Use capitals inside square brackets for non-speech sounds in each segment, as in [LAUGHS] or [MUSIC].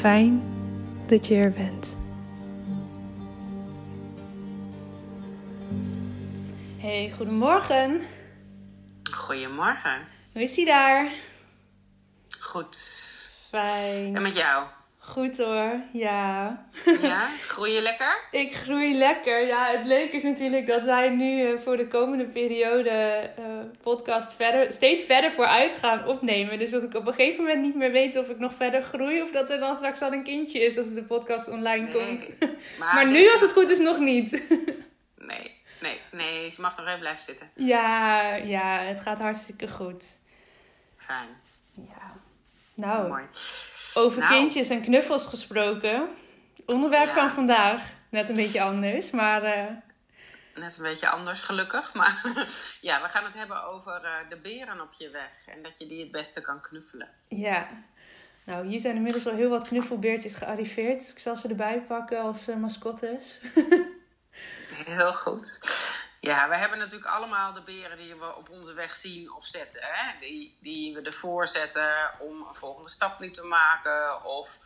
Fijn dat je er bent. Hey, goedemorgen. Goedemorgen. Hoe is hij daar? Goed. Fijn. En met jou? Goed hoor, ja. [LAUGHS] Ja? Groei je lekker? Ik groei lekker. Ja, het leuke is natuurlijk dat wij nu eh, voor de komende periode eh, podcast verder, steeds verder vooruit gaan opnemen. Dus dat ik op een gegeven moment niet meer weet of ik nog verder groei of dat er dan straks al een kindje is als de podcast online Nee. komt. Maar, [LAUGHS] Maar nu, als het goed is, nog niet. [LAUGHS] Nee, nee, nee. Ze mag nog even blijven zitten. Ja, ja, het gaat hartstikke goed. Fijn. Ja. Nou, Mooi. over Nou. kindjes en knuffels gesproken. Onderwerp Ja. van vandaag. Net een beetje anders, maar eh, Net een beetje anders, gelukkig. Maar [LAUGHS] ja, we gaan het hebben over eh, de beren op je weg. En dat je die het beste kan knuffelen. ja. Nou, hier zijn inmiddels al heel wat knuffelbeertjes gearriveerd. Ik zal ze erbij pakken als eh, mascottes. [LAUGHS] Heel goed. Ja, we hebben natuurlijk allemaal de beren die we op onze weg zien of zetten. Hè? Die, die we ervoor zetten om een volgende stap niet te maken. Of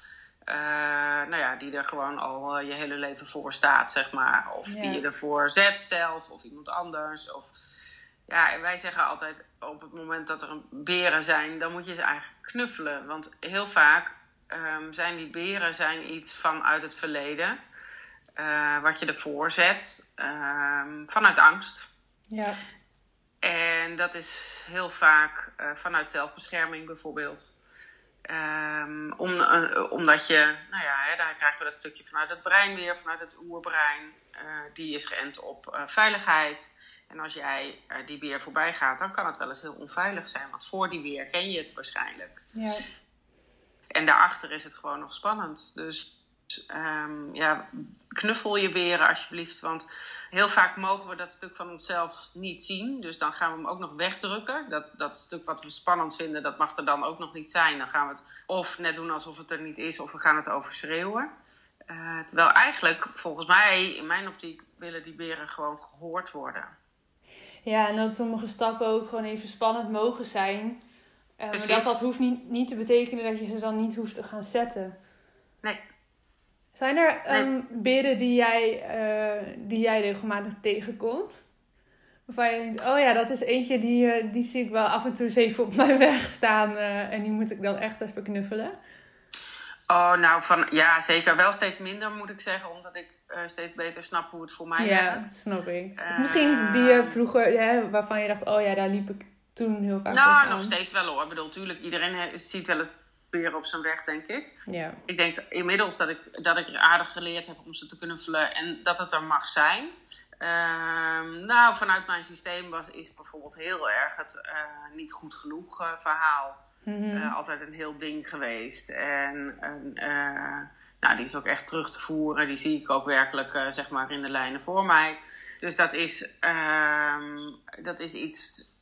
eh, nou ja, die er gewoon al eh, je hele leven voor staat, zeg maar. Of Ja. die je ervoor zet zelf of iemand anders. Of, ja, en wij zeggen altijd op het moment dat er een beren zijn, dan moet je ze eigenlijk knuffelen. Want heel vaak ehm, zijn die beren zijn iets vanuit het verleden. eh, wat je ervoor zet, ehm, vanuit angst. Ja. En dat is heel vaak vanuit zelfbescherming bijvoorbeeld. Ehm, om, eh, omdat je, nou ja, hè, daar krijgen we dat stukje vanuit het brein weer, vanuit het oerbrein. Eh, die is geënt op eh, veiligheid. En als jij die beer voorbij gaat, dan kan het wel eens heel onveilig zijn. Want voor die beer ken je het waarschijnlijk. Ja. En daarachter is het gewoon nog spannend. Dus ehm, ja, knuffel je beren alsjeblieft. Want heel vaak mogen we dat stuk van onszelf niet zien. Dus dan gaan we hem ook nog wegdrukken. Dat, dat stuk wat we spannend vinden, dat mag er dan ook nog niet zijn. Dan gaan we het of net doen alsof het er niet is, of we gaan het overschreeuwen. Eh, terwijl eigenlijk, volgens mij, in mijn optiek, willen die beren gewoon gehoord worden. Ja, en dat sommige stappen ook gewoon even spannend mogen zijn. Eh, maar dat dat hoeft niet, niet te betekenen dat je ze dan niet hoeft te gaan zetten. Nee, Zijn er um, beren die jij, uh, die jij regelmatig tegenkomt? Waarvan je denkt, oh ja, dat is eentje die, uh, die zie ik wel af en toe eens even op mijn [LAUGHS] weg staan. Uh, en die moet ik dan echt even knuffelen. Oh, nou, van, ja, zeker. Wel steeds minder, moet ik zeggen. Omdat ik steeds beter snap hoe het voor mij ja, werkt. Ja, snap ik. Misschien die je vroeger, hè, waarvan je dacht, oh ja, daar liep ik toen heel vaak Nou, nog steeds wel hoor. Ik bedoel, natuurlijk, iedereen ziet wel het weer op zijn weg, denk ik. Ja. Ik denk inmiddels dat ik, dat ik aardig geleerd heb om ze te knuffelen en dat het er mag zijn. Ehm, nou, vanuit mijn systeem was, is bijvoorbeeld heel erg het uh, niet goed genoeg uh, verhaal. Mhm. Uh, altijd een heel ding geweest. En nou, die is ook echt terug te voeren. Die zie ik ook werkelijk zeg maar in de lijnen voor mij. Dus dat is, ehm, dat is iets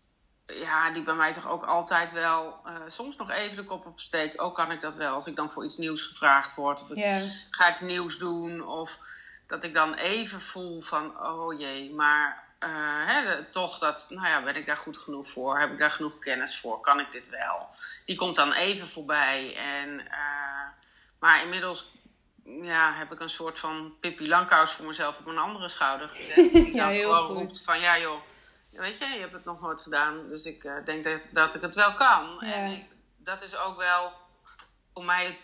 ja, die bij mij toch ook altijd wel uh, soms nog even de kop opsteekt. Ook kan ik dat wel als ik dan voor iets nieuws gevraagd word. Of ik yeah. ga iets nieuws doen. Of dat ik dan even voel van, oh jee, maar uh, hè, toch dat, nou ja, ben ik daar goed genoeg voor? Heb ik daar genoeg kennis voor? Kan ik dit wel? Die komt dan even voorbij. En, uh, maar inmiddels ja, heb ik een soort van Pippi Langkous voor mezelf op een andere schouder gezet. [LAUGHS] Die ja, dan heel gewoon goed. roept van, ja joh weet je, je hebt het nog nooit gedaan. Dus ik uh, denk dat, dat ik het wel kan. Ja. En ik, dat is ook wel voor mij het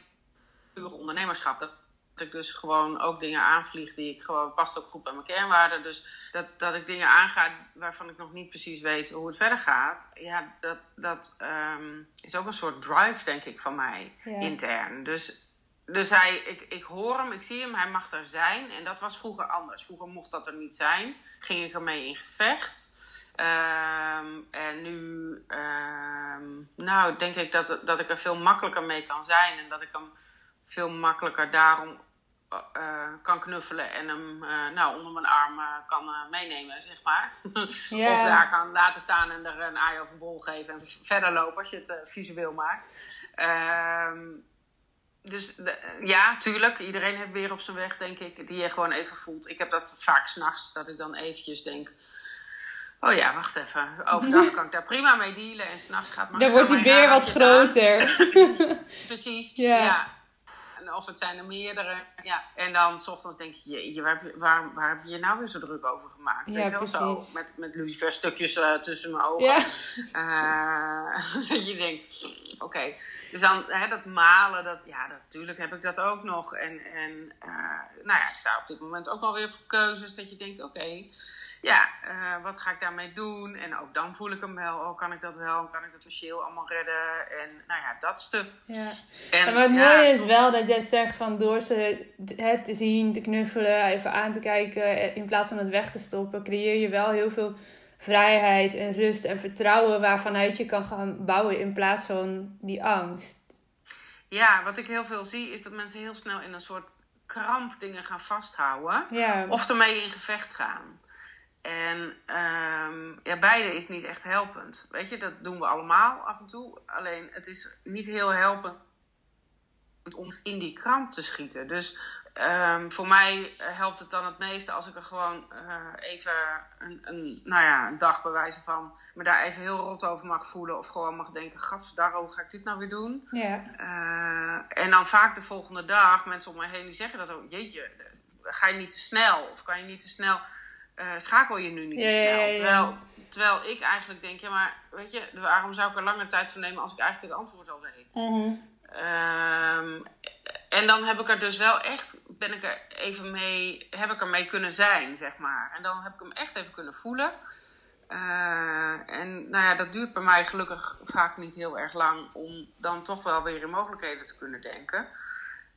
pure ondernemerschap. Dat, dat ik dus gewoon ook dingen aanvlieg die ik gewoon past ook goed bij mijn kernwaarden. Dus dat, dat ik dingen aanga waarvan ik nog niet precies weet hoe het verder gaat. Ja, dat, dat um, is ook een soort drive, denk ik, van mij Ja. intern. Dus dus hij, ik, ik hoor hem, ik zie hem, hij mag er zijn. En dat was vroeger anders. Vroeger mocht dat er niet zijn. Ging ik ermee in gevecht. Um, en nu, um, nou, denk ik dat, dat ik er veel makkelijker mee kan zijn. En dat ik hem veel makkelijker daarom uh, kan knuffelen. En hem uh, nou, onder mijn arm uh, kan meenemen, zeg maar. [LAUGHS] Of daar kan laten staan en er een aai of een bol geven. En verder lopen als je het visueel maakt. Dus de, ja, tuurlijk. Iedereen heeft weer op zijn weg, denk ik, die je gewoon even voelt. Ik heb dat vaak s'nachts, dat ik dan eventjes denk... Oh ja, wacht even. Overdag kan ik daar prima mee dealen. En s'nachts gaat maar... Dan wordt die beer wat groter. [LAUGHS] Precies, Ja. of het zijn er meerdere. Ja. En dan s ochtends denk je, jeetje, waar, heb je- waar, waar heb je je nou weer zo druk over gemaakt? Ja, Weet je wel, zo. Met, met lucifer stukjes eh, tussen mijn ogen. Ja. Eh, [LAUGHS] dat je denkt, oké. Dus dan hè, dat malen, dat, ja, natuurlijk heb ik dat ook nog. En, en eh, nou ja, ik sta op dit moment ook alweer voor keuzes. Dat je denkt, oké, ja, eh, wat ga ik daarmee doen? En ook dan voel ik hem wel. Oh, kan ik dat wel? Kan ik dat financieel allemaal redden? En nou ja, dat stuk. Ja. En, En wat ja, mooi is wel dat jij zegt van door ze het te zien, te knuffelen, even aan te kijken, eh, in plaats van het weg te stoppen, creëer je wel heel veel vrijheid en rust en vertrouwen waarvanuit je kan gaan bouwen in plaats van die angst. Ja, wat ik heel veel zie is dat mensen heel snel in een soort kramp dingen gaan vasthouden. Ja, Of ermee in gevecht gaan. En ehm, ja, beide is niet echt helpend. Weet je, dat doen we allemaal af en toe. Alleen het is niet heel helpend om in die kramp te schieten. Dus ehm, voor mij eh, helpt het dan het meeste als ik er gewoon eh, even een, een, nou ja, een dag bewijzen van me daar even heel rot over mag voelen. Of gewoon mag denken, gadverdarre, hoe ga ik dit nou weer doen? ja, Eh, en dan vaak de volgende dag, mensen om mij heen die zeggen dat ook. Jeetje, ga je niet te snel? Of kan je niet te snel? schakel je nu niet te Ja, snel? ja. Terwijl, terwijl ik eigenlijk denk, ja maar weet je, waarom zou ik er langer tijd voor nemen als ik eigenlijk het antwoord al weet? Mhm. Ehm, en dan heb ik er dus wel echt, ben ik er even mee, heb ik er mee kunnen zijn, zeg maar. En dan heb ik hem echt even kunnen voelen. Eh, en nou ja, dat duurt bij mij gelukkig vaak niet heel erg lang om dan toch wel weer in mogelijkheden te kunnen denken.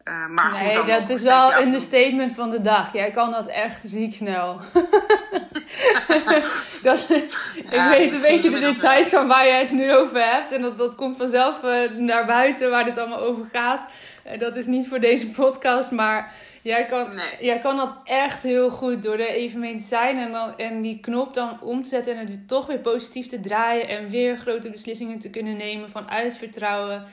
Eh, maar goed, Nee, dan dat is wel jou- een understatement van de dag. Jij kan dat echt ziek snel. [LAUGHS] dat, ik weet een beetje de details van waar jij het nu over hebt. En dat, dat komt vanzelf eh, naar buiten waar dit allemaal over gaat. Dat is niet voor deze podcast, maar jij kan, Nee. jij kan dat echt heel goed door er even mee te zijn. En, dan, en die knop dan om te zetten en het toch weer positief te draaien. En weer grote beslissingen te kunnen nemen vanuit vertrouwen.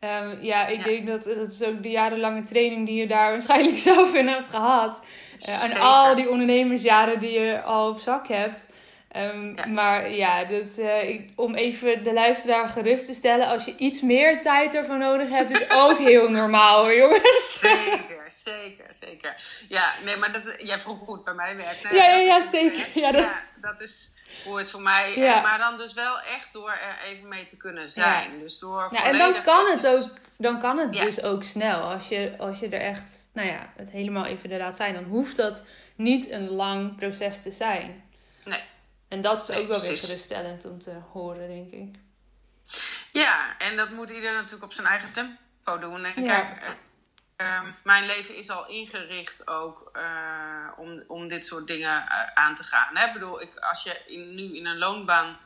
Ehm, ja, ik Ja. denk dat dat is ook de jarenlange training die je daar [LAUGHS] waarschijnlijk zelf in hebt gehad. Eh, en al die ondernemersjaren die je al op zak hebt. Ehm, Ja. Maar ja, dus, eh, ik- om even de luisteraar gerust te stellen. Als je iets meer tijd ervoor nodig hebt, is ook heel normaal hoor, jongens. Zeker, zeker, zeker. Ja, nee, maar dat, jij vroeg goed bij mij werkt. ja, ja, ja, zeker. Ja, dat... ja, dat is hoe het voor mij... Ja. Maar dan dus wel echt door er even mee te kunnen zijn. Dus door ja, en dan kan het ook, dan kan het dus ook snel. Als je, als je er echt, nou ja, het helemaal even er laat zijn. Dan hoeft dat niet een lang proces te zijn. Nee. En dat is ook wel weer geruststellend om te horen, denk ik. Ja, en dat moet ieder natuurlijk op zijn eigen tempo doen. En kijk, uh, mijn leven is al ingericht ook uh, om, om dit soort dingen uh, aan te gaan. Ik bedoel, ik, als je in, nu in een loonbaan,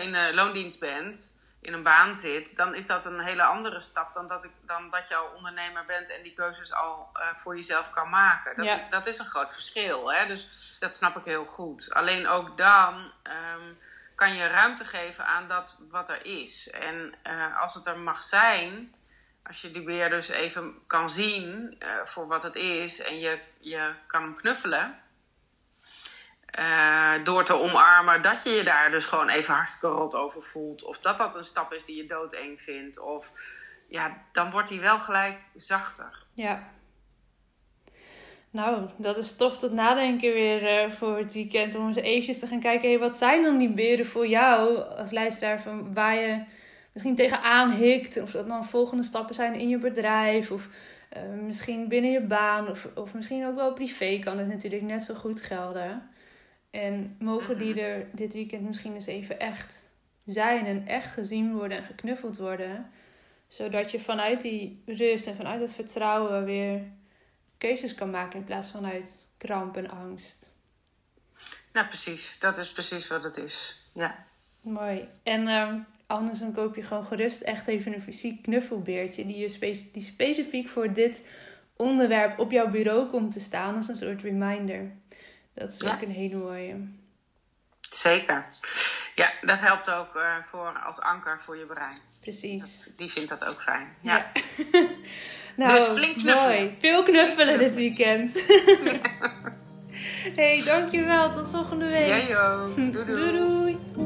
in een loondienst bent, in een baan zit, dan is dat een hele andere stap dan dat, ik, dan dat je al ondernemer bent en die keuzes al voor jezelf kan maken. Dat, ja. dat is een groot verschil. Hè? Dus dat snap ik heel goed. Alleen ook dan. Um, kan je ruimte geven aan dat wat er is. En als het er mag zijn, als je die weer dus even kan zien uh, voor wat het is en je, je kan hem knuffelen. Uh, door te omarmen dat je je daar dus gewoon even hartstikke rot over voelt. Of dat dat een stap is die je doodeng vindt. Of ja, dan wordt hij wel gelijk zachter. Ja. Nou, dat is toch tot nadenken weer uh, voor het weekend. Om eens eventjes te gaan kijken, wat zijn dan die beren voor jou als luisteraar van waar je misschien tegenaan hikt. Of dat dan volgende stappen zijn in je bedrijf. Of uh, misschien binnen je baan. Of, of misschien ook wel privé kan het natuurlijk net zo goed gelden. En mogen die er dit weekend misschien eens even echt zijn. En echt gezien worden en geknuffeld worden. Zodat je vanuit die rust en vanuit het vertrouwen weer keuzes kan maken in plaats van uit kramp en angst. Nou, precies. Dat is precies wat het is. Ja. Mooi. En um, anders dan koop je gewoon gerust echt even een fysiek knuffelbeertje die, je spe die specifiek voor dit onderwerp op jouw bureau komt te staan als een soort reminder. Dat is ook een hele mooie. Zeker. Ja, dat helpt ook uh, voor als anker voor je brein. Precies. die vindt dat ook fijn. Ja. [LAUGHS] nou, dus flink knuffelen. Mooi. Veel knuffelen dit weekend. [LAUGHS] hey, dankjewel. Tot volgende week. Jij ja, [LAUGHS] Doei doei. doei, doei.